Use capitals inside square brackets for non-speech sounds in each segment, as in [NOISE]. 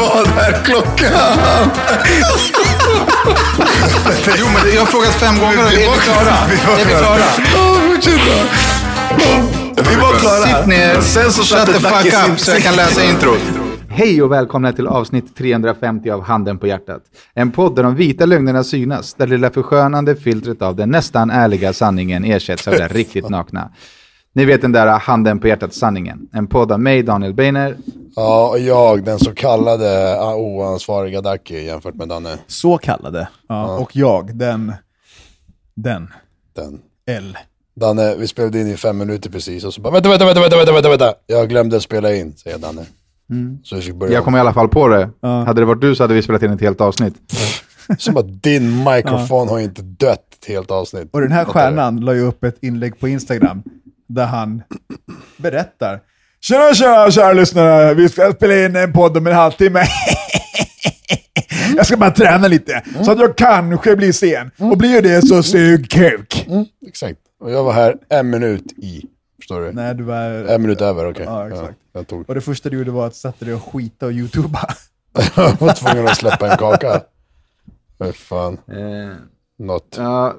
Vad är klockan? Jo, men jag har frågat fem gånger är vi klara? Är vi klara? Ja, fortsätt. Vi var klara. Sitt ner, Sen så shut satte the fuck up så jag kan läsa introt. Hej och välkomna till avsnitt 350 av Handen på hjärtat. En podd där de vita lögnerna synas, där det lilla förskönande filtret av den nästan ärliga sanningen ersätts av den riktigt nakna. Ni vet den där Handen på hjärtat-sanningen. En podd av mig, Daniel Beiner. Ja, och jag, den så kallade ah, oansvariga Dacke jämfört med Danne. Så kallade. Ja, Och jag, den, den, Den. L. Danne, vi spelade in i fem minuter precis och så bara vänta, vänta, vänta, vänta, vänta, vänta, vänta. Jag glömde spela in, säger Danne. Så vi fick börja Jag kom i alla fall på det. Hade det varit du så hade vi spelat in ett helt avsnitt. [LAUGHS] Som att din mikrofon har inte dött ett helt avsnitt. Och den här stjärnan la ju upp ett inlägg på Instagram där han berättar. Tjena, tjena, kära lyssnare. Vi ska spela in en podd om en halvtimme. Jag ska bara träna lite, så att jag kanske blir sen. Och blir det så sug kuk. Mm, exakt. Och jag var här en minut i. Förstår du? Nej, du var... En minut över, okej. Ja, exakt. jag tog. Och det första du gjorde var att sätta dig och skita och youtuba. [LAUGHS] jag var tvungen att släppa en kaka. Fy fan. Eh, Något. ja,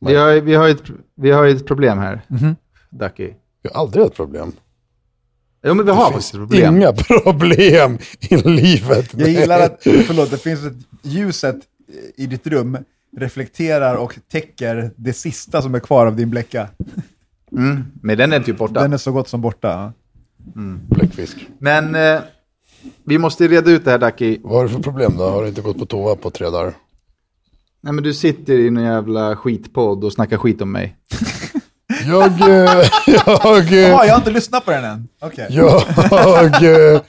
vi, har, vi, har ett, vi har ett problem här, Ducky. Jag har aldrig ett problem. Jo, men vi har faktiskt problem. Inga [LAUGHS] problem i livet. Jag gillar att, förlåt, det finns ett ljuset i ditt rum reflekterar och täcker det sista som är kvar av din bläcka. Mm, men den är typ borta. Den är så gott som borta. Bläckfisk. Men eh, vi måste reda ut det här Ducky. Vad har du för problem då? Har du inte gått på toa på tre dagar? Nej men du sitter i någon jävla skitpodd och snackar skit om mig. [LAUGHS] Jag... eh, [LAUGHS] jag... eh, Ja, jag har inte lyssnat på den än. Okej. Jag... [LAUGHS] eh,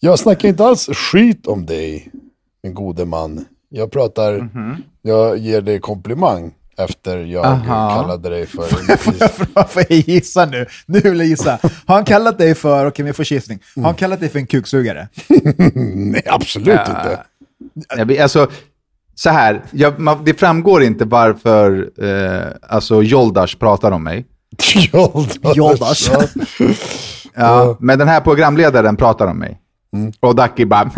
Jag snackar inte alls skit om dig, min gode man. Jag pratar... Mhm. Jag ger dig komplimang efter jag Aha. kallade dig för... Får jag gissa nu? Nu vill jag gissa. Har han kallat dig för, okej vi får gissning. Har han kallat dig för en kuksugare? [LAUGHS] Nej, absolut inte. Jag, alltså, så här, jag, man, det framgår inte varför eh, alltså Joldash pratar om mig. Joldas. Joldas. Ja. Men den här programledaren pratar om mig. Och Ducky bara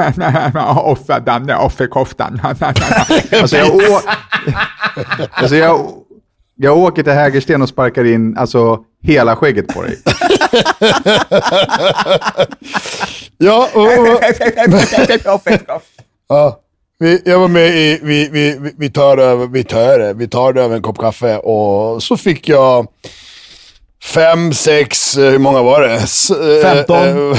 [LAUGHS] offer Danne, offerkoftan. [LAUGHS] alltså, jag, å- [LAUGHS] alltså jag, jag åker till Hägersten och sparkar in alltså, hela skägget på dig. Ja, och, och, ja. Vi, jag var med i Vi, vi, vi, tar över, vi, tar, det, vi tar över en kopp kaffe och så fick jag fem, sex, eh, hur många var det? S- eh, 15. eh,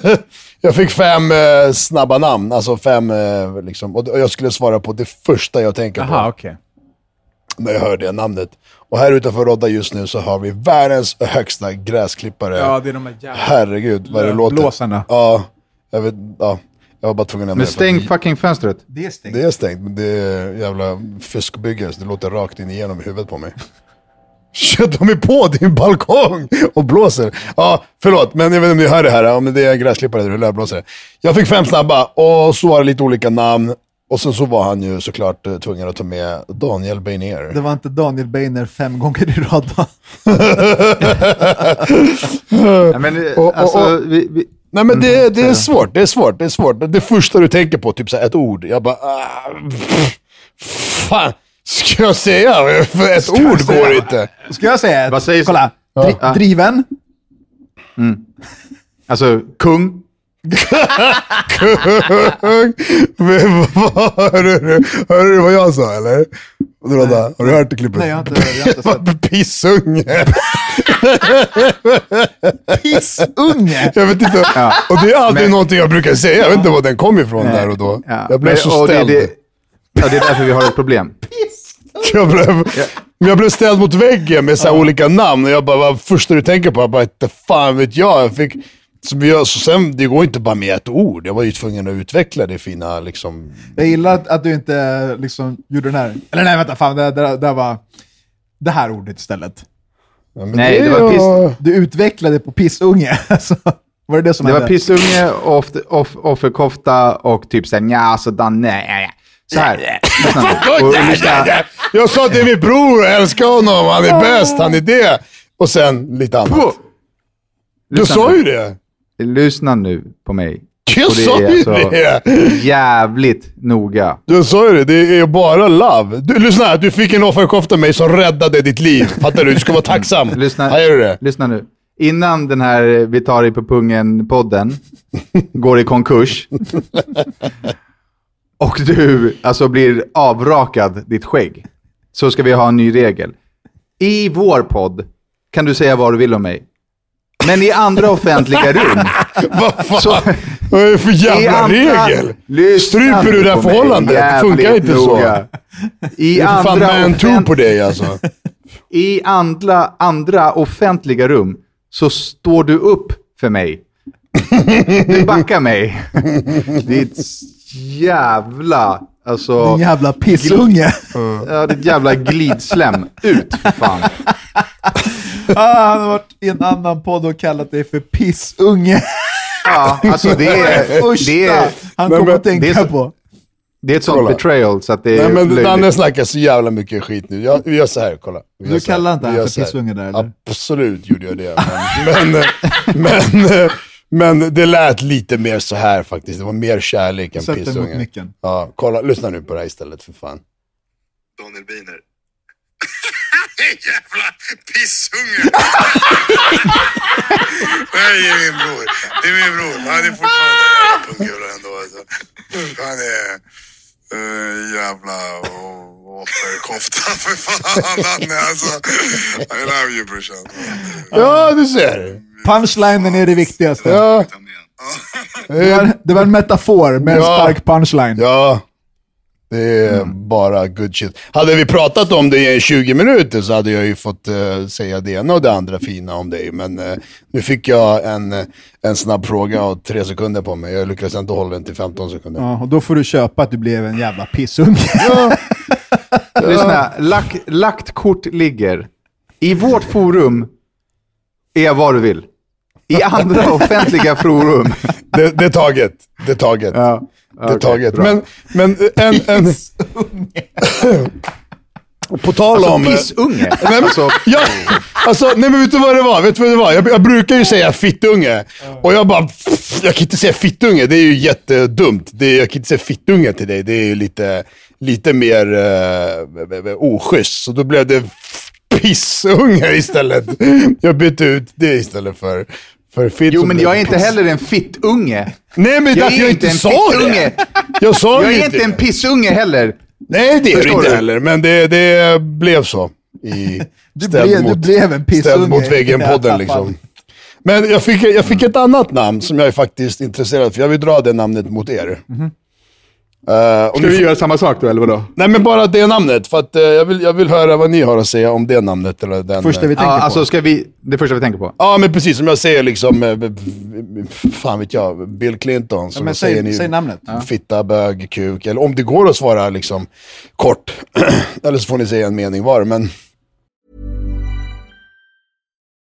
[LAUGHS] jag fick fem eh, snabba namn, alltså fem, eh, liksom, och jag skulle svara på det första jag tänker på Jaha, okej. när jag hör det namnet. Och här utanför Rodda just nu så har vi världens högsta gräsklippare. Ja, det är de här jävla... Herregud vad det låter. Blåsarna. Ja, jag vet, ja. Jag var bara tvungen att Men nämna det. stäng fucking fönstret. Det är stängt. Det är stängt, men det är jävla fuskbygge så det låter rakt in igenom i huvudet på mig. Shit, de är på din balkong och blåser. Ja, förlåt, men jag vet inte om ni hör det här. Ja, men det är gräsklippare där, hur blåser det. Jag fick fem snabba och så var det lite olika namn. Och sen så var han ju såklart eh, tvungen att ta med Daniel Beiner. Det var inte Daniel Beiner fem gånger i rad va? [LAUGHS] Ja, men, Och- och- alltså, och- vi, vi, Nej men det, det är svårt, det är svårt, det är svårt. Det första du tänker på, typ så här, ett ord. Jag bara, ah, pff, fan, ska jag säga? För ett ord säga? går inte. Ska jag säga ett? Vad sägs- Kolla. Dri Ja. Driven. alltså, kung. Men vad, hörde, du, hörde du vad jag sa eller? Rodda, har du hört det klippet? Nej, jag har inte, jag har inte sett. [LAUGHS] Pissunge. [LAUGHS] Pissunge! Jag vet inte. Och det är alltid Men- någonting jag brukar säga. Jag vet inte var den kom ifrån där och då. Ja, Jag blev men- så och det, ställd. det, ja, det är därför vi har ett problem. [LAUGHS] Jag blev, jag blev ställd mot väggen med så här olika namn och jag bara, vad första du tänker på? Jag bara, inte fan vet jag. Jag fick Så sen, det går inte bara med ett ord. Jag var ju tvungen att utveckla det fina liksom. Jag gillar att, att du inte liksom gjorde den här... Eller nej, vänta, fan, det, det, det var det här ordet istället. Ja, men Nej, det är var ju- Du utvecklade på pissunge. [LAUGHS] Alltså, var det det som Det var hände? pissunge, off, off, offerkofta och typ såhär nja, alltså Dan, nej, nej, nej. Så här. Lyssna nu. [LAUGHS] Och, och lyssna. Jag sa att det är min bror, jag älskar honom, han är bäst, han är det. Och sen lite annat. Du Lyssna sa nu. ju det. Lyssna nu på mig. [LAUGHS] Jag Och det sa är ju alltså det. jävligt noga. Du sa ju det, det är bara love. Du, lyssna här, du fick en offerkofta av mig som räddade ditt liv. Fattar du? Du ska vara tacksam. [LAUGHS] Lyssna, Här gör du det. lyssna nu. Innan den här Vi tar dig på pungen-podden går i konkurs och du alltså blir avrakad ditt skägg, så ska vi ha en ny regel. I vår podd kan du säga vad du vill om mig. Men i andra offentliga rum, [LAUGHS] Vad fan? så, Vad är det för jävla andra... regel? Stryper du det här förhållandet? Det funkar inte så. noga. I Det är för fan man offent- på dig alltså. I andra, andra offentliga rum så står du upp för mig. Du backar mig. [LAUGHS] Ditt jävla, alltså, Din jävla pissunge. ja, ditt jävla glidslem. Ut för fan. ah, han har varit i en annan podd och kallat dig för pissunge. Ja, alltså det är [LAUGHS] det första det är, han kommer men att tänka det är så- på. det är ett sånt Kolla. betrayal så att det är Nej men löjligt. Danne snackar så jävla mycket skit nu. Jag, vi gör så här, kolla. Du kallar inte han för pissunge där, eller? Absolut gjorde jag det. Men, [LAUGHS] men, men, men det lät lite mer så här faktiskt. Det var mer kärlek än Sätt dig mot pissunge. micken. Ja, kolla, lyssna nu på det här istället för fan. Daniel Biner. [LAUGHS] Jävla pissunge! [LAUGHS] Nej, det är min bror. Det är min bror. Han är fortfarande jävla ändå. Alltså. Han är uh, jävla offerkofta [LAUGHS] för fan. Han är alltså. I love you brorsan. Ja, du ser. Punchlinen är det viktigaste. Ja. Det, var, det var en metafor med en Ja. stark punchline. ja. Det är bara good shit. Hade vi pratat om det i 20 minuter så hade jag ju fått eh, säga det ena och det andra fina om dig. Men eh, nu fick jag en, eh, en snabb fråga och tre sekunder på mig. Jag lyckades inte hålla den till 15 sekunder. Ja, och då får du köpa att du blev en jävla pissunge. [LAUGHS] Lyssna, lack, lagt kort ligger. I vårt forum är jag vad du vill. I andra offentliga forum. [LAUGHS] Det, det är taget. Det är taget. Ja, det är taget. bra. Men, men en... [LAUGHS] en på tal Alltså om... pissunge. Nej, men, Alltså, [LAUGHS] ja, alltså, nej men vet du vad det var? Vet du vad det var? Jag, jag brukar ju säga fittunge. Och jag bara, jag kan inte säga fittunge, det är ju jättedumt. Det jag kan inte säga fittunge till dig, det är ju lite, lite mer uh, oschysst. Så då blev det pissunge istället. Jag bytte ut det istället för. Jo, men jag är inte piss. heller en fittunge. Nej men Jag därför är jag inte inte en sa det. [LAUGHS] Jag sa Jag ju är inte en pissunge heller. Nej, det är du inte du? heller, men det, det blev så. I, [LAUGHS] Du blev- du mot, blev en pissunge Ställd mot väggen-podden [LAUGHS] liksom. Men jag fick, jag fick ett annat namn som jag är faktiskt intresserad för. Jag vill dra det namnet mot er. Eh, och Ska vi får- göra samma sak då, eller vadå? Nej men bara det namnet, för att eh, jag, vill, jag vill höra vad ni har att säga om det namnet. Eller den, Första vi eh, tänker Ja, på. alltså ska vi... Det första vi tänker på. Ja men precis, som jag säger liksom, b- fan vet jag, Bill Clinton. Men säger säg- ni säg namnet. Fitta, bög, kuk, eller om det går att svara liksom kort. [CLEARS THROAT] eller så får ni säga en mening var, men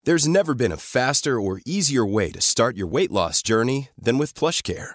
There's never been a faster or easier way to start your weight loss journey than with PlushCare.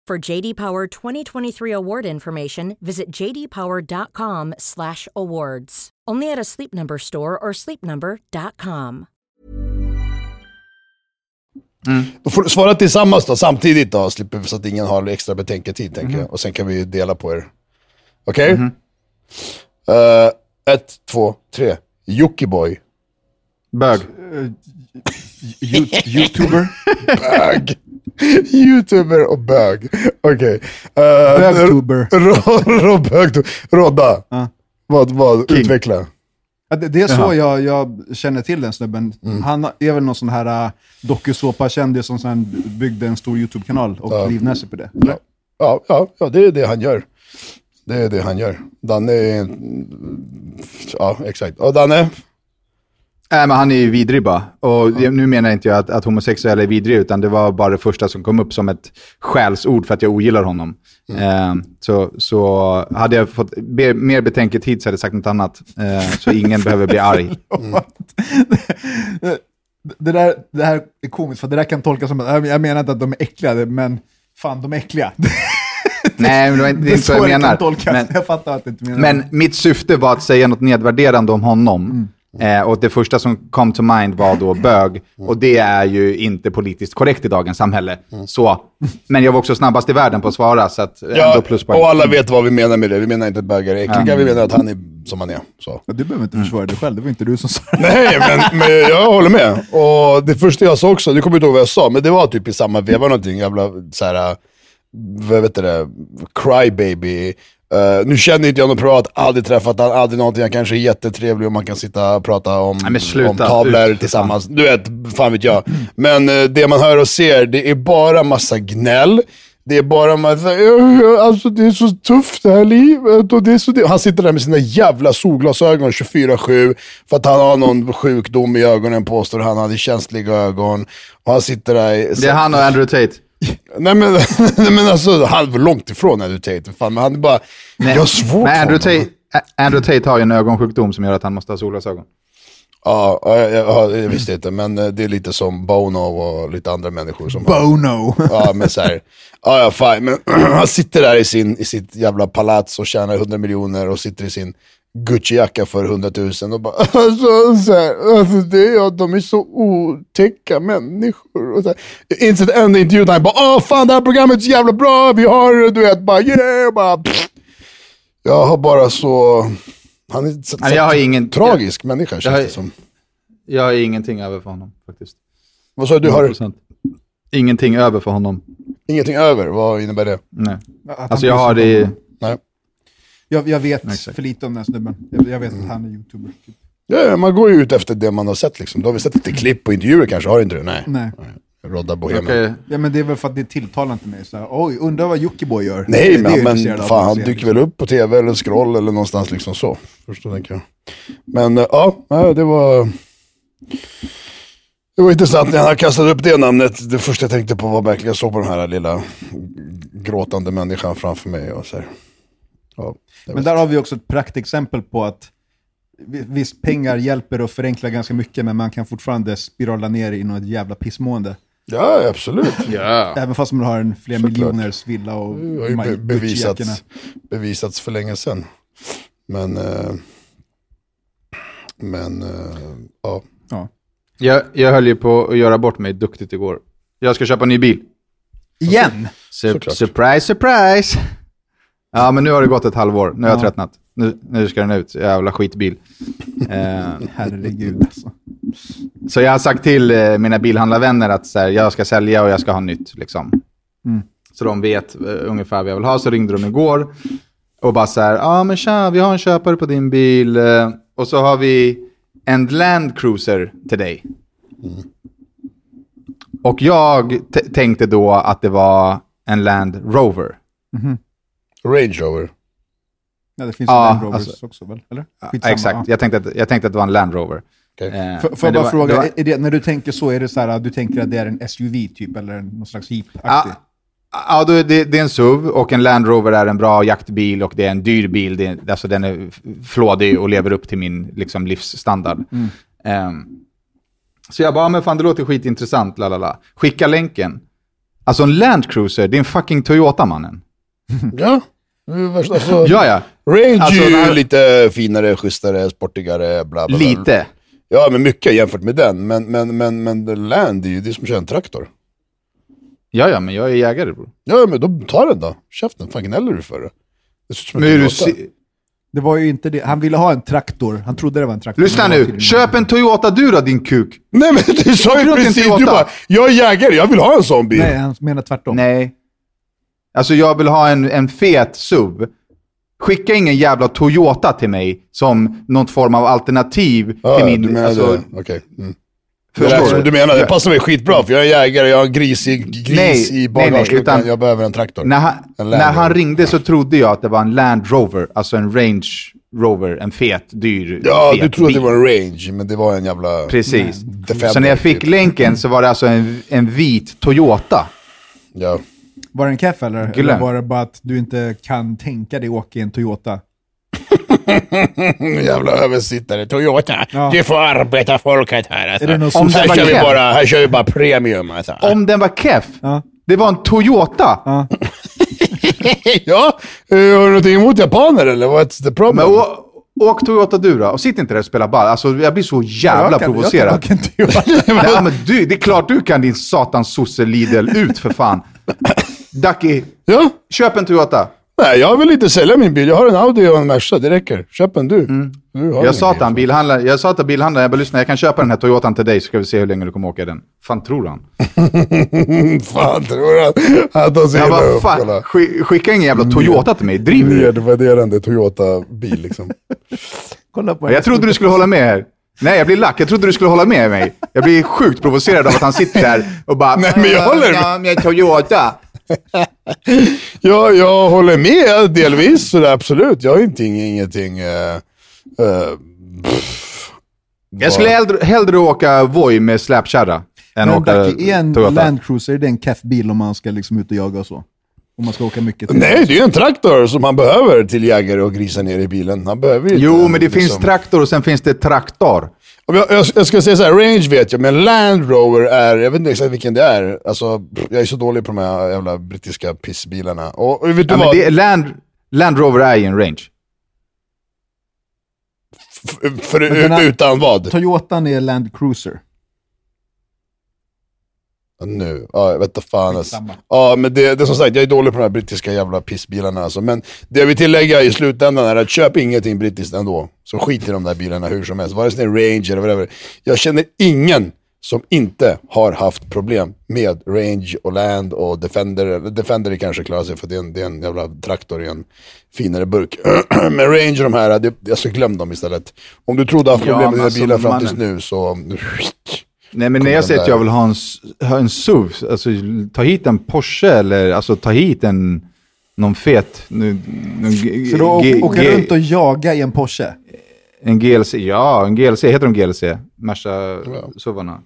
For JD Power 2023 award information, visit jdpower.com/awards. Only at a Sleep Number store or sleepnumber.com. Då får du svara tillsammans då, samtidigt då, slipper, så att ingen har extra betänketid tänker jag. Och sen kan vi dela på er. Okej? Eh, ett, två, tre. Jockiboi. Bög. You- Youtuber? [LAUGHS] Bög. Youtuber och bög. Okej. Uh, Bögtuber. [LAUGHS] Bögtuber. Rodda. Ja. Vad, vad, utveckla. Ja, det, det är så jag, jag känner till den snubben. Mm. Han är väl någon sån här uh, dokusåpa-kändis som sen byggde en stor YouTube-kanal och Ja. livnär sig på det. Ja, ja, ja, ja, det är det han gör. Det är det han gör. Danne är... Ja, exakt. Och Danne? Nej, men han är ju vidrig bara. Och det- nu menar inte jag att, att homosexuella är vidriga, utan det var bara det första som kom upp som ett skällsord för att jag ogillar honom. Eh, så, så hade jag fått be, mer betänketid så hade jag sagt något annat. Eh, så ingen behöver bli arg. [LAUGHS] det, det, där, det här är komiskt, för det där kan tolkas som att, jag- menar inte att de är äckliga, men fan de är äckliga. [LAUGHS] Nej, men det, var inte- det är inte så jag menar. Men, jag fattar att inte menar Men mitt syfte var att säga något nedvärderande om honom. Eh, och det första som kom to mind var då bög. Och det är ju inte politiskt korrekt i dagens samhälle. Så, men jag var också snabbast i världen på att svara, så att, Ja, och alla vet vad vi menar med det. Vi menar inte att bögar är äckliga, vi menar att han är som han är. Så. Ja, Du behöver inte försvara dig själv, det var inte du som sa det. Nej, men, men jag håller med. Och det första jag sa också, du kommer inte ihåg vad jag sa, men det var typ i samma veva någonting, jävla såhär, vad vet du det, crybaby. Uh, nu känner inte jag någon privat, aldrig träffat han, aldrig någonting. Han kanske är jättetrevlig och man kan sitta och prata om, Nej, om tavlor Ut, tillsammans. Du vet, fan vet jag. Men eh, det man hör och ser, det är bara massa gnäll. Det är bara massa, "Ja, alltså det är så tufft det här livet. Och det är så det. Han sitter där med sina jävla solglasögon 24-7 för att han har någon sjukdom i ögonen påstår han. hade känsliga ögon. Och han sitter där. i- Det är han och Andrew Tate. Nej men, [LAUGHS] nej, men alltså, han var långt ifrån Andrew Tate. Fan, men han är bara, jag har svårt Men Andrew. Tate, Andrew Tate har ju en ögonsjukdom som gör att han måste ha solglasögon. Ja, ja, ja, ja, jag visste inte. Men eh, det är lite som Bono och lite andra människor som har Bono. Ja, men så här. Ja, ja, fine. Men [CLEARS THROAT] han sitter där i, sin, i sitt jävla palats och tjänar 100 miljoner och sitter i sin Gucci-jacka för 100 000 och bara [LAUGHS] alltså, så här, alltså det är jag, de är så otäcka människor. Och så här. Jag insett en intervju där han bara åh fan det här programmet är så jävla bra, vi har du vet bara yeah, bara pff. Jag har bara så, han är så, Nej, jag har ingen- tragisk människa känns har- det som. Jag har ingenting över för honom faktiskt. Vad sa du, du har 100%. Ingenting över för honom. ingenting över, vad innebär det? Nej. Alltså jag har det i... Jag, jag vet Exakt. för lite om den snubben. Jag, jag vet att han är youtuber. Typ. Ja, man går ju ut efter det man har sett liksom. Då har vi sett lite klipp och intervjuer kanske, har du inte det? Nej. Nej. Rodda Bohemen. Okej. Ja, men det är väl för att det tilltalar inte mig. Så här, Oj, undrar vad Jockiboi gör. Det Nej, är men, jag men fan, han dyker väl upp på tv eller scroll eller någonstans liksom så. Förstår tänker jag. Men eh, ja, ja, det var... Det var intressant när han kastade upp det namnet. Det första jag tänkte på var verkligen, jag såg på den här lilla gråtande människan framför mig. Och så här. Ja, Men där har vi också ett praktexempel på att vi- visst, pengar hjälper att förenkla ganska mycket, men man kan fortfarande spirala ner i något jävla pissmående. ja, absolut. [LAUGHS] Ja. Även fast man har en flera Såklart. miljoners villa och Det har ju be- bevisats, bevisats för länge sedan. Men, eh, men eh, ja. Ja. Jag, jag höll ju på att göra bort mig duktigt igår. Jag ska köpa en ny bil. Igen! Sur- Såklart. surprise, surprise! Ja, men nu har det gått ett halvår. Nu har jag Ja. tröttnat. Nu, nu ska den ut. Jävla skitbil. [LAUGHS] Eh, Herregud alltså. så jag har sagt till eh, mina bilhandlarvänner att så här, jag ska sälja och jag ska ha nytt. Liksom. Mm. Så de vet eh, ungefär vad jag vill ha. Så ringde de igår och bara så här, ja ah, men tja, vi har en köpare på din bil. eh, Och så har vi en Land Cruiser till dig. Och jag tänkte då att det var en Land Rover. Range Rover. Ja, det finns Ja, Land Rovers alltså- också väl? Eller? Ja, Skitsamma, exakt, ja. jag tänkte, att, jag tänkte att det var en Land Rover. Okej. Eh, Får, jag bara var- fråga, det var- är det, när du tänker så, är det så här att du tänker att det är en SUV typ, eller någon slags jeep-aktig? Ja, ja det, det är en SUV och en Land Rover är en bra jaktbil och det är en dyr bil. Det är, alltså den är flådig och lever upp till min liksom, livsstandard. Ehm, så jag bara, men fan det låter skitintressant, lalala. Skicka länken. Alltså en Land Cruiser, det är en fucking Toyota mannen. Ja. Alltså, Ja, ja. Range Alltså, är ju lite finare, schysstare, sportigare, bla bla. bla. Lite. Ja, men mycket jämfört med den. Men, men, men, men Land är ju det är som att köra en traktor. Ja, ja, men jag är jägare bror. Ja, men då ta den då. Käften, fan gnäller du för det? Det Men är du se- Det var ju inte det. Han ville ha en traktor. Han trodde det var en traktor. Lyssna nu, köp en Toyota du då din kuk. Nej men du sa ju precis, du bara, jag är jägare, jag vill ha en sån bil. Nej, han menar tvärtom. Nej. Alltså jag vill ha en, en fet SUV. Skicka ingen jävla Toyota till mig som någon form av alternativ Ja, till min... du menar alltså, det. Okej. Mm. Det förstår som du menar, det passar mig skitbra för jag är jägare, jag har en gris i, gris Nej, i nej, nej, bagageluckan, jag behöver en traktor. När han, när han ringde så trodde jag att det var en Land Rover, alltså en Range Rover, en fet, dyr, Ja, fet du trodde att det bil. var en range, men det var en jävla... Precis. Defender, Så när jag fick typ. länken så var det alltså en, en vit Toyota. Ja. Var det en keff eller? Eller var det bara att du inte kan tänka dig åka i en Toyota? [LAUGHS] Jävla översittare, Toyota. Ja. Du får arbeta folket här alltså. Är det Om det här, var kör vi bara, här kör vi bara premium alltså. Om den var keff, Ja. det var en Toyota. Ja. [LAUGHS] ja, eh, har du någonting emot japaner eller? What's the problem? Men åk Toyota du då, och sitt inte där och spela ball. Alltså jag blir så jävla Jag kan- provocerad. Jag kan en Toyota. [LAUGHS] Nej, men du, det är klart du kan din satans sosse Lidl ut för fan. Ducky, Ja, köp en Toyota. nej jag vill inte sälja min bil. Jag har en Audi och en Merca, det räcker. Köp en du. du har Mm. Jag sa till bil. han, bilhandlare, jag sa till bilhandlaren, jag bara lyssna, jag kan köpa den här Toyotan till dig så ska vi se hur länge du kommer åka i den. fan tror han? [LAUGHS] Fan tror han att de ser Jag illa bara, upp? fan, Kolla. sk- skicka ingen jävla Toyota till mig, driver du? Nedvärderande Toyota-bil liksom. [LAUGHS] Kolla på Jag trodde du skulle hålla med här. Nej, jag blir lack. Jag trodde du skulle hålla med mig. Jag blir sjukt provocerad av att han sitter där och bara... Nej, men jag håller med. Ja, med Toyota. [LAUGHS] Ja, jag håller med delvis, så det, absolut. Jag har inte ingenting... eh, pff, Jag skulle hellre, hellre åka Voi med släpkärra än Men åka Ducky, är en Toyota. Land Cruiser, är det en keff bil om man ska liksom ut och jaga och så? Om man ska åka mycket till Nej, det är ju en traktor som han behöver till jägare och grisa ner i bilen. Han behöver ju Jo, inte, men det finns liksom- traktor och sen finns det traktor. Jag, jag, jag ska säga så här, range vet jag, men Land Rover är, jag vet inte exakt vilken det är. Alltså, jag är så dålig på de här jävla brittiska pissbilarna. Och, och vet du Ja, vad? det Land, Land Rover är ju en range. F- för, utan vad? Toyotan är Land Cruiser. Nu, ja, jag vet inte fan alltså. Ja, men det, det är som sagt, jag är dålig på de här brittiska jävla pissbilarna alltså. Men det jag vill tillägga i slutändan är att köp ingenting brittiskt ändå. Så skit i de där bilarna hur som helst. Vare sig det är Range eller whatever. Jag känner ingen som inte har haft problem med Range och Land och Defender. Defender kanske klarar sig för det är, en, det är en jävla traktor i en finare burk. [CLEARS THROAT] men Range och de här, det, alltså glöm dem istället. Om du trodde haft problem med dina alltså, bilar fram tills nu så... Nej, men när jag säger att jag vill ha en, ha en SUV, alltså ta hit en Porsche eller alltså ta hit en, någon fet... Nu, någon G- Så då åka G- runt och jaga i en Porsche? En GLC, ja, en GLC, heter de GLC? Merca-suvarna.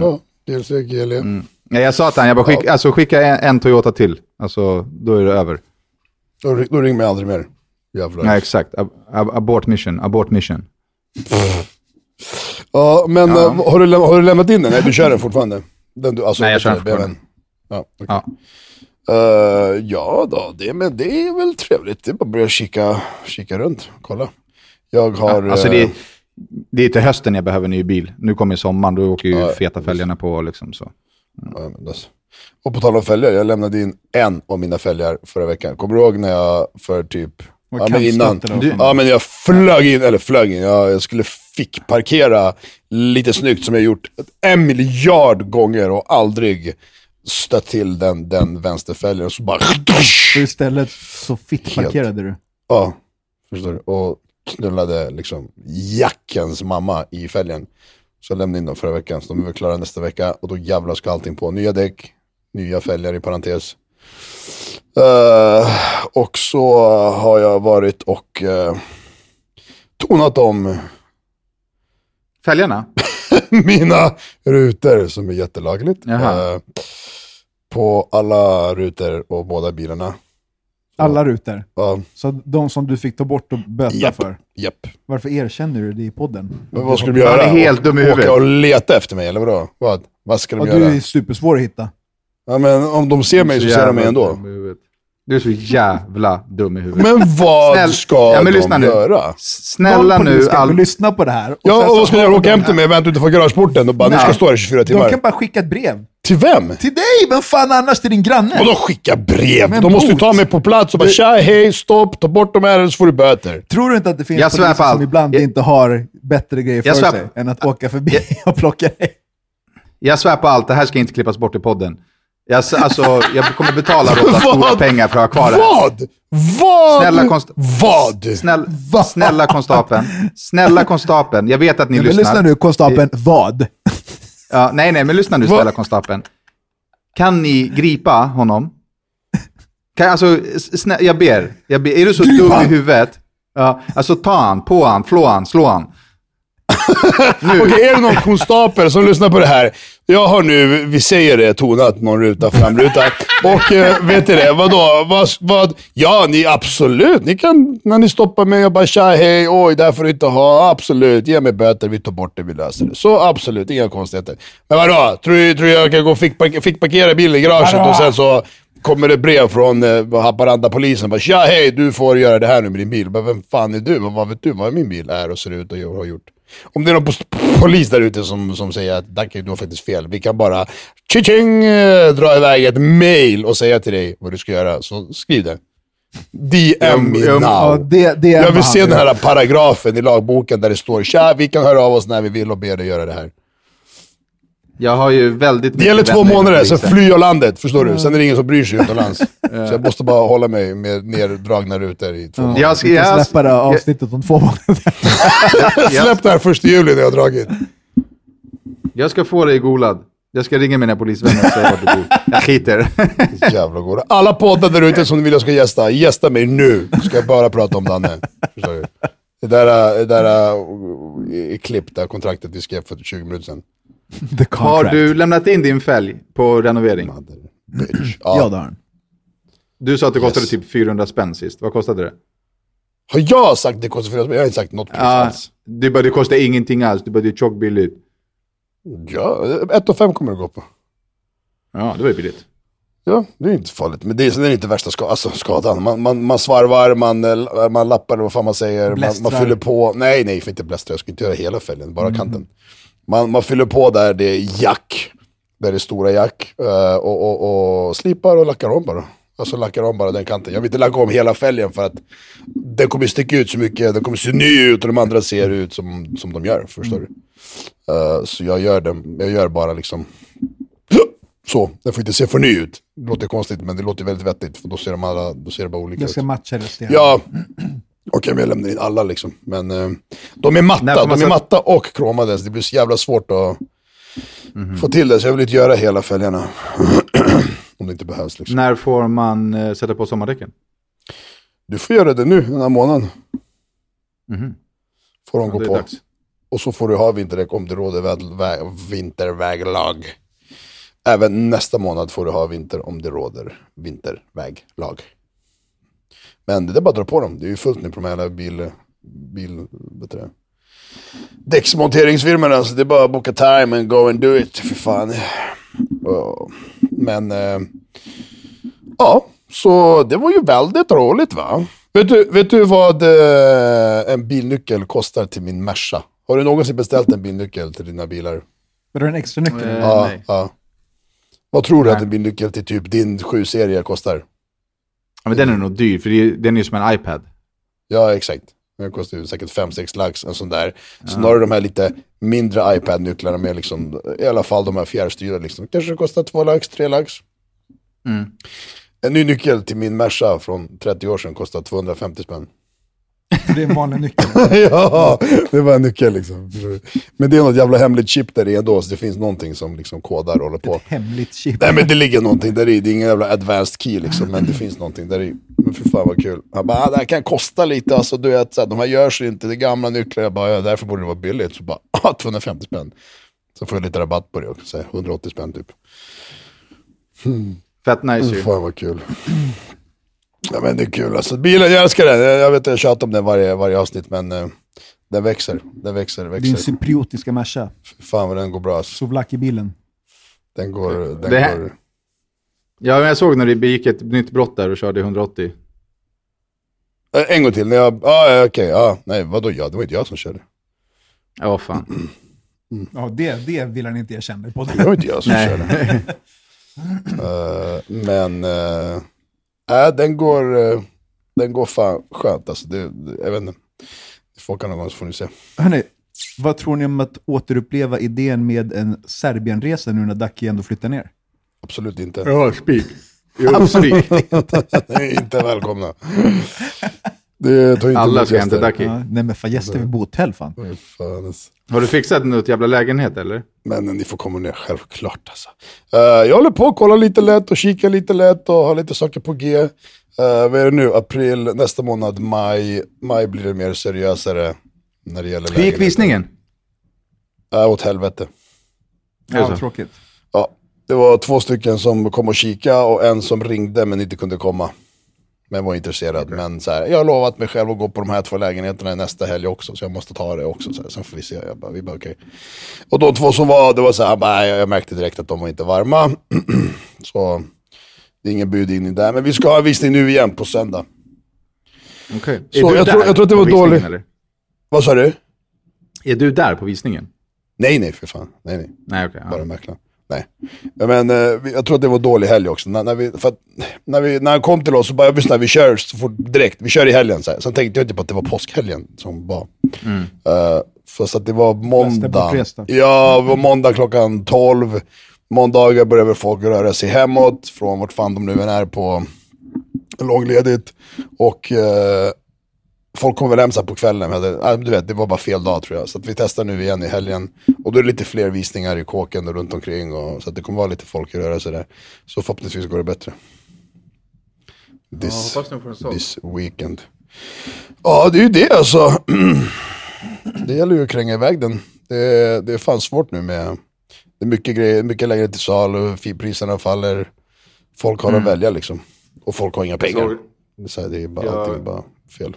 Ja, DLC, GLE. Mm. Nej, jag sa till han, jag bara skicka, alltså, skicka en, en Toyota till. Alltså, då är det över. Då, då ring mig aldrig mer. Jävlar. Nej, exakt. Ab ab abort mission, abort mission. [LAUGHS] Ja, men Ja. eh, har, du, har du lämnat in den? Nej, du kör den fortfarande? Den du, alltså, Nej, jag kör den fortfarande. Ja, okej. Ja. Eh, ja då, det, men det är väl trevligt. Det är bara att börja kika, kika runt, kolla. Jag har... Alltså, eh, det, det är till hösten jag behöver en ny bil. Nu kommer ju sommaren, då åker ju Ja, feta fälgarna på liksom så. ja, men alltså. Och på tal om fälgar, jag lämnade in en av mina fälgar förra veckan. Kommer du ihåg när jag för typ... Ja, men innan. Du-? Ja, men jag flög in, eller flög in, jag, jag skulle fick parkera lite snyggt som jag gjort en miljard gånger och aldrig stött till den, den vänsterfälgen. Och så bara... Så istället så fitt parkerade du. Ja, förstår du. Och knullade liksom jackens mamma i fälgen. Så jag lämnade in dem förra veckan, så de är väl klara nästa vecka. Och då jävlar ska allting på. Nya däck, nya fälgar i parentes. Eh, och så har jag varit och uh, tonat om Fälgarna? [LAUGHS] mina rutor som är jättelagligt. Eh, på alla rutor och båda bilarna. Alla rutor. Ja, Så de som du fick ta bort och böta Japp. för. japp. Varför erkänner du det i podden? Men vad ska de Han göra? är helt dum i Åka huvudet. och leta efter mig, eller vadå? Vad, vad ska de Ja, du göra? är supersvår att hitta. Ja, men om de ser mig så ser de mig ändå. Du är så jävla dum i huvudet. Men vad Snäll- ska Ja, men de lyssna nu. göra? Snälla nu. ska All... lyssna på det här. och Ja, och vad ska jag de Åka hem till mig och vänta utanför garageporten och bara, nu ska jag stå här i 24 De timmar. kan bara skicka ett brev. Till vem? Till dig! Vem fan annars? Till din granne? Och de skickar brev. Men de måste ju ta mig på plats och bara tja, hej, stopp, ta bort de här så får du böter. Tror du inte att det finns Jag poliser allt. som ibland Jag- inte har bättre grejer för Jag sig än att åka förbi [LAUGHS] och plocka dig? Jag svär på allt, det här ska inte klippas bort i podden. Jag, alltså, jag kommer betala Råtta stora Vad? pengar för att ha kvar det här. Vad? Vad? Snälla konst- Vad? Snäll, snälla konstapeln. Snälla konstapeln. Jag vet att ni Ja, men lyssnar. lyssna nu, konstapeln. Vad? Ja, nej, nej, men lyssna nu snälla konstapeln. Kan ni gripa honom? Kan, alltså, snä, jag ber. Jag ber. Är du så dum i huvudet? Ja, alltså ta han, på han, flå han, slå han. [LAUGHS] Okej, är det någon konstapel som lyssnar på det här? Jag har nu, vi säger det, tonat någon ruta, framruta. Och eh, vet du det, vadå? Vad, vad? Ja, ni absolut. Ni kan, när ni stoppar mig och bara tja, hej, oj, det här får du inte ha. Absolut, ge mig böter, vi tar bort det, vi löser det. Så absolut, inga konstigheter. Men vadå? Tror du, tror jag kan gå och fickpark- fickparkera bilen i garaget och sen så kommer det brev från eh, Haparanda-polisen. Bara, Tja, hej, du får göra det här nu med din bil. Men vem fan är du? Vad vet du vad min bil är och ser ut och har gjort? Om det är någon polis där ute som, som säger att Danke, du har faktiskt fel. Vi kan bara tjing, eh, dra iväg ett mail och säga till dig vad du ska göra. Så skriv det. DM me now. Ja, det, det Jag vill se den här paragrafen i lagboken där det står tja, vi kan höra av oss när vi vill och be dig göra det här. Jag har ju väldigt Det gäller två månader, sen flyr jag landet. Förstår du? Sen är det ingen som bryr sig utomlands. [LAUGHS] Så jag måste bara hålla mig med neddragna rutor i två månader. Jag ska, jag, släppa det avsnittet om två månader. [LAUGHS] Släpp det här första juli när jag har dragit. jag ska få dig golad. Jag ska ringa mina polisvänner och säga vart du bor. Jag skiter. [LAUGHS] Jävla goda. Alla poddar där ute som du vill jag ska gästa, gästa mig nu. Ska jag bara prata om Danne. Förstår du? Det där, det där uh, är klipp, det här kontraktet vi skrev för 20 minuter sedan. The Har du lämnat in din fälg på renovering? Mother [CLEARS THROAT] bitch. Ja, Ja. det har han. Du sa att det kostade Yes. typ 400 spänn sist. Vad kostade det? Har jag sagt det kostar 400 spänn? Jag har inte sagt något pris Ja, alls. du bara, det kostar ingenting alls. Du bara, det är tjockt billigt. Ja, 1 och 5 kommer det gå på. Ja, det var ju billigt. Ja, det är inte farligt. Men det är, sen är det inte värsta ska, alltså, skadan. Man, man, man svarvar, man, eh, man lappar vad fan man säger. Man, man fyller på. Nej, nej, för inte blästra. Jag ska inte göra hela fälgen, bara kanten. Man, man fyller på där det är jack. Där det är stora jack. eh, och, och, och slipar och lackar om bara. Alltså lackar om bara den kanten. Jag vill inte lacka om hela fälgen för att den kommer sticka ut så mycket. Den kommer se ny ut och de andra ser ut som, som de gör. Förstår du? Eh, så jag gör, dem, jag gör bara liksom [SNIFFS] så, den får inte se för ny ut. Det låter konstigt men det låter väldigt vettigt för då ser de, alla, då ser det bara olika ut. ska matcha resten. Ja, [SNIFFS] [SNIFFS] okej men jag lämnar in alla liksom. Men eh, de är matta, de är matta och kromade så det blir så jävla svårt att Mhm. få till det. Så jag vill inte göra hela fälgarna. [CLEARS THROAT] Om det inte behövs liksom. När får man eh, sätta på sommardäcken? Du får göra det nu, den här månaden. Mhm. Får de Ja, gå på. dags. Och så får du ha vinterdäck om det råder vä- vinterväglag. Även nästa månad får du ha vinter om det råder vinterväglag. Men det är bara att dra på dem. Det är ju fullt nu på de här jävla bil... bil vet du det? Däcksmonteringsfirmorna, så det är bara att boka time and go and do it. För fan. Men... Eh, ja, så det var ju väldigt roligt va? Vet du, vet du vad eh, en bilnyckel kostar till min Merca? Har du någonsin beställt en bilnyckel till dina bilar? Var det en extra nyckel? Eh, ja, nej. ja. Vad tror du att en bilnyckel till typ din 7-serie kostar? Men den är nog dyr, för är, den är ju som en iPad. Ja, exakt. Den kostar ju säkert 5-6 lax, en sån där. Snarare de här lite mindre iPad-nycklarna med liksom, i alla fall de här fjärrstyrda liksom. Kanske kostar 2 lax, 3 lax. Mm. En ny nyckel till min Merca från 30 år sedan kostar 250 spänn. Det är en vanlig nyckel. [LAUGHS] ja, det var en nyckel liksom. Men det är något jävla hemligt chip där i ändå, så det finns någonting som liksom kodar och håller på. Hemligt chip. Nej men det ligger någonting där i, det är ingen jävla advanced key liksom, men det finns någonting där i. Men för fan vad kul. Han bara, ah, det här kan kosta lite, alltså du vet, så här, de här görs inte, det är gamla nycklar. Jag bara, ja, därför borde det vara billigt. Så bara, ah, 250 spänn. Så får jag lite rabatt på det också, så här, 180 spänn typ. Fett nice ju. Fan vad kul. Ja men det är kul alltså. Bilen, jag älskar den. Jag, jag vet att jag tjatar om den varje, varje avsnitt, men eh, den växer. Den växer, Din växer. cypriotiska Merca. Fan vad den går bra alltså. Souvlaki-bilen. Den går... Den Det här- går Ja, men jag såg när du begick ett nytt brott där och körde 180. Eh, En gång till, när jag, ah, ja, okej, ja, nej vadå jag, det var inte jag som körde. Ja, fan. Ja, det, det vill han inte erkänna på. Det var inte jag som körde. [LAUGHS] Eh, men, uh, äh, den går, eh, den går fan skönt alltså. Det, det, jag vet inte. Folk kan någon gång så får ni se. Hörrni, vad tror ni om att återuppleva idén med en Serbienresa nu när Dacke ändå flyttar ner? Absolut inte. Ja, spik. Absolut [LAUGHS] Ni är inte välkomna. Det tar inte Alla ska hem till. Ducky. Ja, nej men fan gäster vid hotell fan. Fan, alltså. Har du fixat något jävla lägenhet eller? Men ni får komma ner självklart alltså. Eh, jag håller på att kolla lite lätt och kika lite lätt och har lite saker på G. Uh, vad är det nu? April, nästa månad, maj. Maj blir det mer seriösare när det gäller Hur gick visningen? Uh, åt helvete. Ja, så? tråkigt. Ja, det var två stycken som kom och kika och en som ringde men inte kunde komma. Men var intresserad. Men så här, jag har lovat mig själv att gå på de här två lägenheterna nästa helg också. Så jag måste ta det också. Så här, sen får vi se. Jag bara, vi bara okej. Och de två som var, det var så här, bara, jag märkte direkt att de var inte varma. [CLEARS THROAT] så det är ingen budgivning där. Men vi ska ha visning nu igen på söndag. Okej. Så du jag tror- jag tror att det var dåligt. Vad sa du? Är du där på visningen? Nej, nej för fan. Nej, nej. Nej, okej. Bara ja. mäklaren. Nej. Men eh, jag tror att det var dålig helg också. När, när, vi, för att, när, vi, när han kom till oss så bara, jag visste när vi kör så fort, direkt, vi kör i helgen. Så här. Sen tänkte jag inte på att det var påskhelgen som var. Eh, för så att det var måndag. Ja, det var måndag klockan 12. Måndagar börjar väl folk röra sig hemåt från vart fan de nu än är på långledigt. Och eh, folk kommer väl hem på kvällen. Men du vet, det var bara fel dag tror jag. Så att vi testar nu igen i helgen. Och då är det lite fler visningar i kåken och runt omkring. Och, så att det kommer vara lite folk i rörelse där. Så förhoppningsvis går det bättre. This, sån. this weekend. Ja, det är ju det alltså. [CLEARS THROAT] det gäller ju att kränga iväg den. Det, det är fan svårt nu med... Det är mycket grejer, mycket längre till salu, priserna faller. Folk har att välja liksom. Och folk har inga pengar. såg- Det är, så det är bara, Ja. allting är bara fel.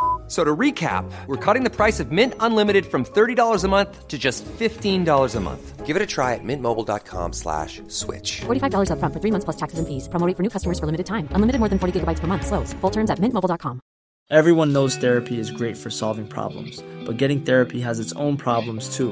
F- So to recap, we're cutting the price of Mint Unlimited from $30 a month to just $15 a month. Give it a try at mintmobile.com slash switch. $45 upfront for three months plus taxes and fees. Promo rate for new customers for limited time. Unlimited more than 40 gigabytes per month. Slows. Full terms at mintmobile.com. Everyone knows therapy is great for solving problems, but getting therapy has its own problems too,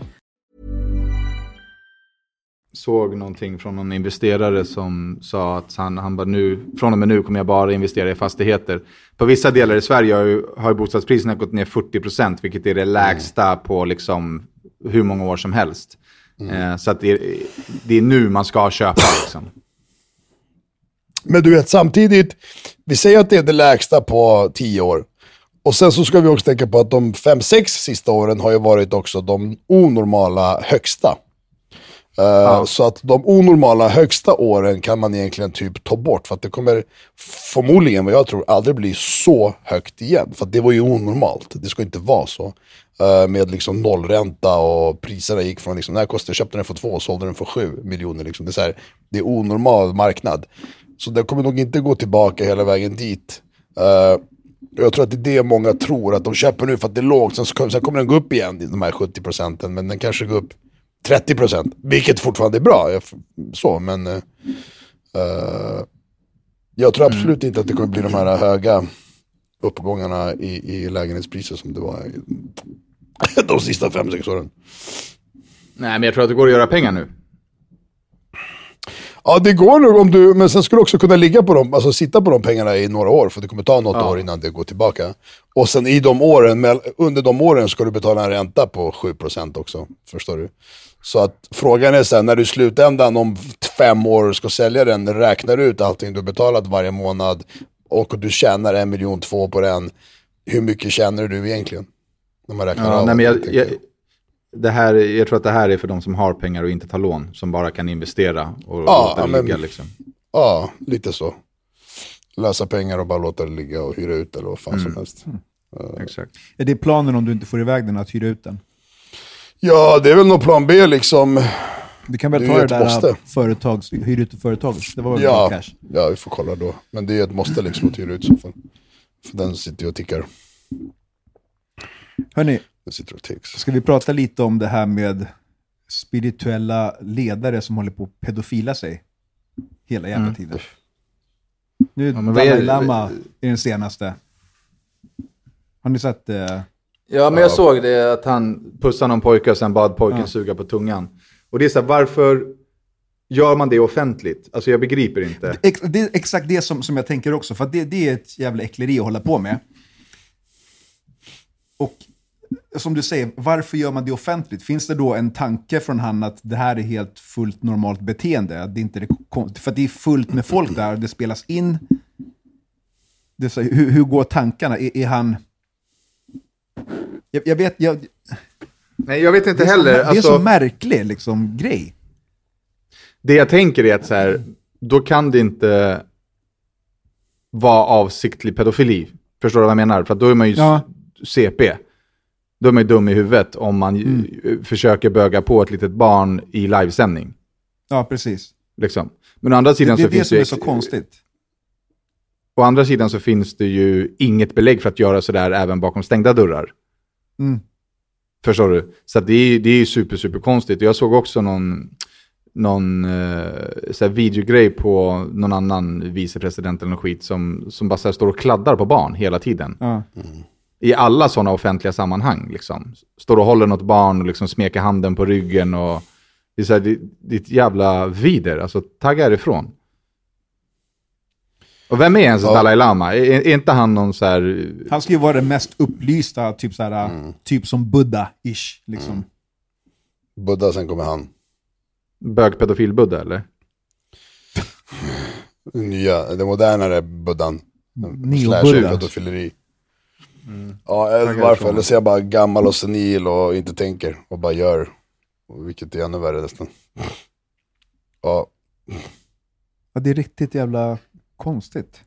Såg någonting från någon investerare som sa att han, han bara nu, från och med nu kommer jag bara investera i fastigheter. På vissa delar i Sverige har ju, har ju bostadspriserna gått ner 40% vilket är det lägsta på liksom hur många år som helst. Eh, så att det är, det är nu man ska köpa liksom. Men du vet samtidigt, vi säger att det är det lägsta på tio år. Och sen så ska vi också tänka på att de fem, sex sista åren har ju varit också de onormala högsta. Eh, Så att de onormala högsta åren kan man egentligen typ ta bort. För att det kommer förmodligen, vad jag tror, aldrig bli så högt igen. För att det var ju onormalt. Det ska inte vara så. Eh, med liksom nollränta och priserna gick från, liksom, när kostade, köpte den för två och sålde den för sju miljoner. Liksom. Det, är här, det är onormal marknad. Så det kommer nog inte gå tillbaka hela vägen dit. Eh, jag tror att det är det många tror, att de köper nu för att det är lågt, sen, sen kommer den gå upp igen, de här 70 procenten, men den kanske går upp 30 procent, vilket fortfarande är bra. Jag, så, men eh, jag tror absolut inte att det kommer bli de här höga uppgångarna i, i lägenhetspriser som det var i, [LAUGHS] de sista fem sex åren. Nej, men jag tror att det går att göra pengar nu. Ja, det går nog om du, men sen skulle du också kunna ligga på dem, alltså sitta på de pengarna i några år, för det kommer ta något år innan det går tillbaka. Och sen i de åren, under de åren ska du betala en ränta på 7% också. Förstår du? Så att frågan är sen, när du i slutändan om fem år ska sälja den, räknar du ut allting du har betalat varje månad och du tjänar en miljon två på den, hur mycket tjänar du egentligen? När man räknar Ja, av nej, men det, jag, jag, det här, jag tror att det här är för de som har pengar och inte tar lån, som bara kan investera och Ja, låta det men- ligga. Liksom. Ja, lite så. Lösa pengar och bara låta det ligga och hyra ut eller vad fan som helst. Exakt. Är det planen om du inte får iväg den att hyra ut den? Ja, det är väl någon plan B liksom. Du kan väl Det är ta det ett där måste. företags, hyr ut till företaget? Det var väl Ja, cash? ja, vi får kolla då. Men det är ett måste liksom att hyra ut så fall. För den sitter ju och tickar. Hörni, ska vi prata lite om det här med spirituella ledare som håller på att pedofila sig hela jävla Mm. tiden? Nu är Ja, är Dalai Lama i den senaste. Har ni sett det? Ja, men jag såg det att han pussade någon pojke och sen bad pojken suga på tungan. Och det är så här, varför gör man det offentligt? Alltså jag begriper inte. Ex, det är exakt det som, som jag tänker också, för det, det är ett jävla äckleri att hålla på med. Och som du säger, varför gör man det offentligt? Finns det då en tanke från han att det här är helt fullt normalt beteende? Att det inte är för det är fullt med folk där, det spelas in. Det är så, hur, hur går tankarna? Är, är han... Jag, jag vet, jag, Nej, jag vet inte det, är så, heller. det är Alltså, så märklig liksom, grej. det jag tänker är att så här, då kan det inte vara avsiktlig pedofili. Förstår du vad jag menar? För då är man ju Ja. CP. Då är man ju dum i huvudet om man Mm. försöker böga på ett litet barn i livesändning. Ja, precis. Liksom. Men å andra Det, sidan det så är det finns som det är så konstigt. Å andra sidan så finns det ju inget belägg för att göra sådär även bakom stängda dörrar. Mm. Förstår du? Så det är, det är ju super, super konstigt. Jag såg också någon, någon eh, videogrej på någon annan vicepresident eller något skit som, som bara står och kladdar på barn hela tiden. Ja. I alla sådana offentliga sammanhang. Liksom. Står och håller något barn och liksom smeker handen på ryggen. Och, det är så här, det, det är ett jävla vider. Alltså tagga ifrån. Och vem är ens Ja. Dalai Lama? Är, är inte han någon så här... Han ska ju vara den mest upplysta, typ, såhär, Mm. typ som Buddha-ish. Liksom. Buddha, sen kommer han. bögpedofil-Buddha eller? [LAUGHS] Nya, den modernare buddhan. Neo-Buddha. Pedofileri. Ja, eller varför? Eller så är jag bara gammal och senil och inte tänker och bara gör. Vilket är ännu värre nästan. Ja, Ja, det är riktigt jävla konstigt.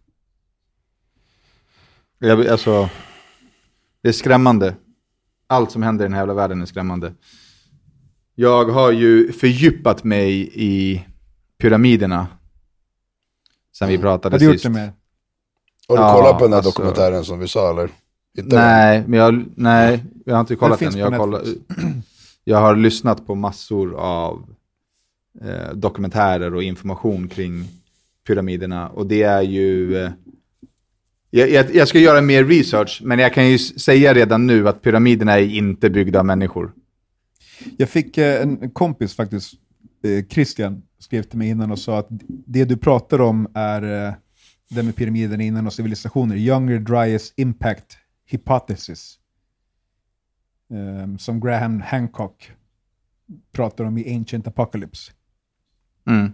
Jag, alltså, det är skrämmande. Allt som händer i den här jävla världen är skrämmande. Jag har ju fördjupat mig i pyramiderna. Sen vi pratade Har du gjort sist. det med? har du Ja, kollat på den här alltså- dokumentären som vi sa eller? Inte Nej, men jag, nej, jag har inte kollat den. Jag, kollat, [CLEARS THROAT] jag har lyssnat på massor av eh, dokumentärer och information kring pyramiderna. Och det är ju... Eh, jag, jag, jag ska göra mer research, men jag kan ju säga redan nu att pyramiderna är inte byggda av människor. Jag fick eh, en kompis faktiskt, eh, Christian, skrev till mig innan och sa att det du pratar om är det med pyramiderna innan och civilisationer, Younger Dryas Impact Hypothesis. Som Graham Hancock pratar om i Ancient Apocalypse. Mm.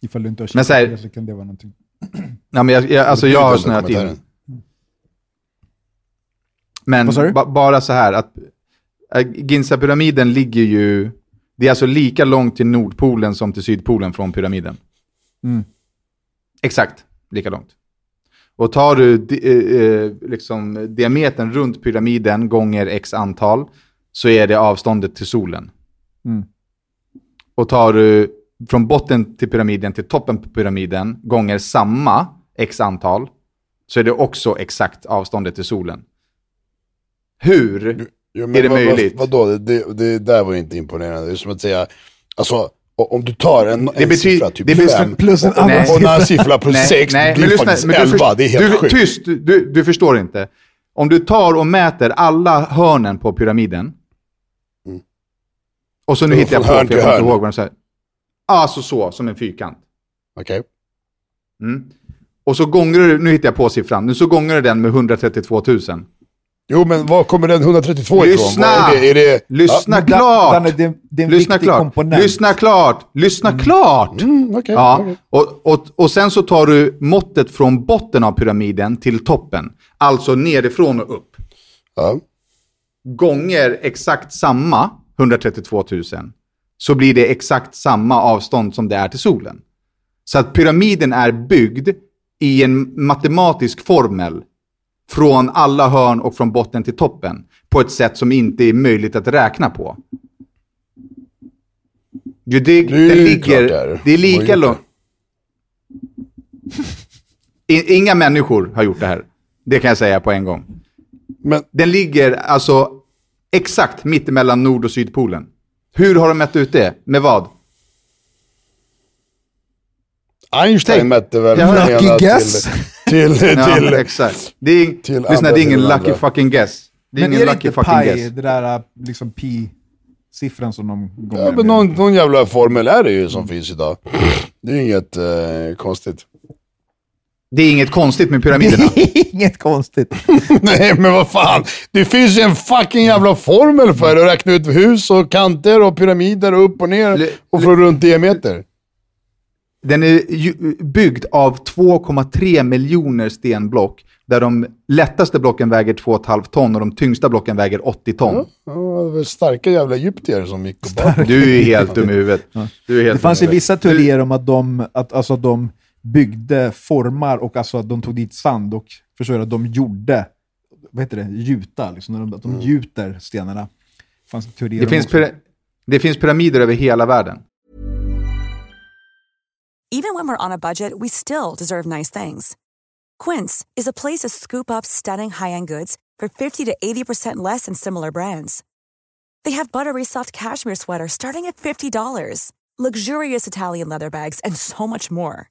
Ifall du inte har Men kikat så här- så kan det vara någonting. [CLEARS THROAT] Ja, men jag, jag, alltså jag har snöat in. Men ba, bara så här att äh, Ginza-pyramiden ligger ju... Det är alltså lika långt till Nordpolen som till Sydpolen från pyramiden. Mm. Exakt lika långt. Och tar du eh, eh, liksom, diametern runt pyramiden gånger x antal så är det avståndet till solen. Mm. Och tar du från botten till pyramiden till toppen på pyramiden gånger samma x antal så är det också exakt avståndet till solen. Hur? Jo, Är det vad, möjligt? Vad, vadå? Det, det, det där var ju inte imponerande. Det är som att säga, alltså om du tar en, en betyder- siffra, typ det betyder- fem, plus en och, annan och, och en annan siffra plus sex, det blir faktiskt du elva. först- Det är helt du, sjukt. Tyst, du, du förstår inte. Om du tar och mäter alla hörnen på pyramiden. Mm. Och så nu hittar jag på, för jag kommer inte ihåg vad de säger. Alltså så, som en fyrkant. Okej. Mm. Och så gånger du, nu hittar jag på siffran, nu så gånger du den med 132 000. Jo, men var kommer den 132 Lyssna! ifrån? Är det, är det, Lyssna Men klart! Danne, det, det Lyssna klart! komponent. Lyssna klart! Lyssna klart! Mm, okej, ja. okej. och, och, och sen så tar du måttet från botten av pyramiden till toppen. Alltså nerifrån och upp. Ja. Gånger exakt samma 132 000 så blir det exakt samma avstånd som det är till solen. Så att pyramiden är byggd i en matematisk formel från alla hörn och från botten till toppen på ett sätt som inte är möjligt att räkna på. Det, det, Det det, ligger, är. det är lika långt. Inga människor har gjort det här. Det kan jag säga på en gång. Men Den ligger alltså exakt mittemellan Nord och Sydpolen. Hur har de mätt ut det? Med vad? Einstein Tänk- mätte väl lucky ena guess. till, till, [LAUGHS] Ja, till, exakt. Det är, till lyssna, det är ingen lucky andra. fucking guess. Det är Men ingen är lucky inte fucking pi, guess. det där liksom pi-siffran som de gånger Ja, men med? någon, någon jävla formel är det ju som finns idag. Det är inget eh, konstigt. Det är inget konstigt med pyramiderna. [LAUGHS] Inget konstigt. [LAUGHS] Nej, men vad fan. Det finns ju en fucking jävla formel för att räkna ut hus och kanter och pyramider och upp och ner och från runt diameter. Den är ju byggd av 2,3 miljoner stenblock. Där de lättaste blocken väger 2,5 ton och de tyngsta blocken väger 80 ton. Ja, det starka jävla egyptier som gick och bara... Du är ju helt dum i huvudet. Du är helt Det fanns ju vissa teorier om att de, att, alltså, att de byggde formar och alltså att de tog dit sand och du, att de gjorde, vad heter det, gjuta, liksom, när de, att de gjuter stenarna. Det fanns teorier Det om finns, pyra- det finns pyramider över hela världen. Even when we're on a budget, we still deserve nice things. Quince is a place to scoop up stunning high-end goods for 50 to 80% less than similar brands. They have buttery soft cashmere sweaters starting at $50, luxurious Italian leather bags, and so much more.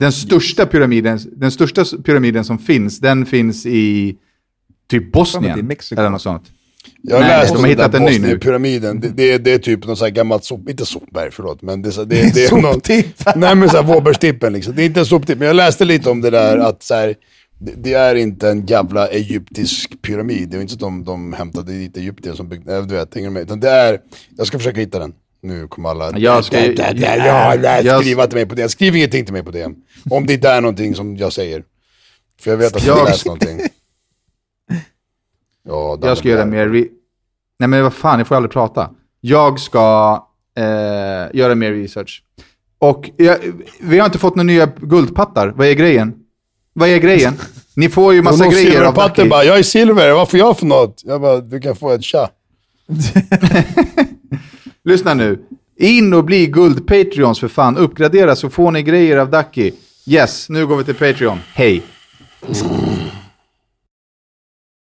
Den största pyramiden, den största pyramiden som finns, den finns i typ det Bosnien. Eller något sånt. Jag har Nej, läst de om har den där hittat en ny nu. Bosnien-pyramiden. Det, det, är- det är typ något så här gammalt sop... Inte sopberg, förlåt. Men det, är så- det, [LAUGHS] det är någon... Soptipp. Nej men såhär Vårbergstippen liksom. Det är inte en soptipp. Men jag läste lite om det där att så här, det, det är inte en jävla egyptisk pyramid. Det är inte så att de, de hämtade dit egyptier som byggde, du vet, hänger med? Utan det är, jag ska försöka hitta den. Nu kommer alla... Jag ska- Ja, ja, ja, ja, jag- mig på det. Skriv ingenting till mig på det. Om det inte är någonting som jag säger. För jag vet att jag har läst någonting. Ja, Jag ska göra mer... Re- Nej men vad fan, jag får aldrig prata. Jag ska eh, göra mer research. Och jag, vi har inte fått några nya guldpattar. Vad är grejen? Vad är grejen? Ni får ju massa grejer av Ducky. bara, jag är silver, vad får jag för något? Jag bara, du kan få ett tja. [LAUGHS] Lyssna nu. In och bli guld-patreons för fan. Uppgradera så får ni grejer av Ducky. Yes, nu går vi till Patreon. Hej.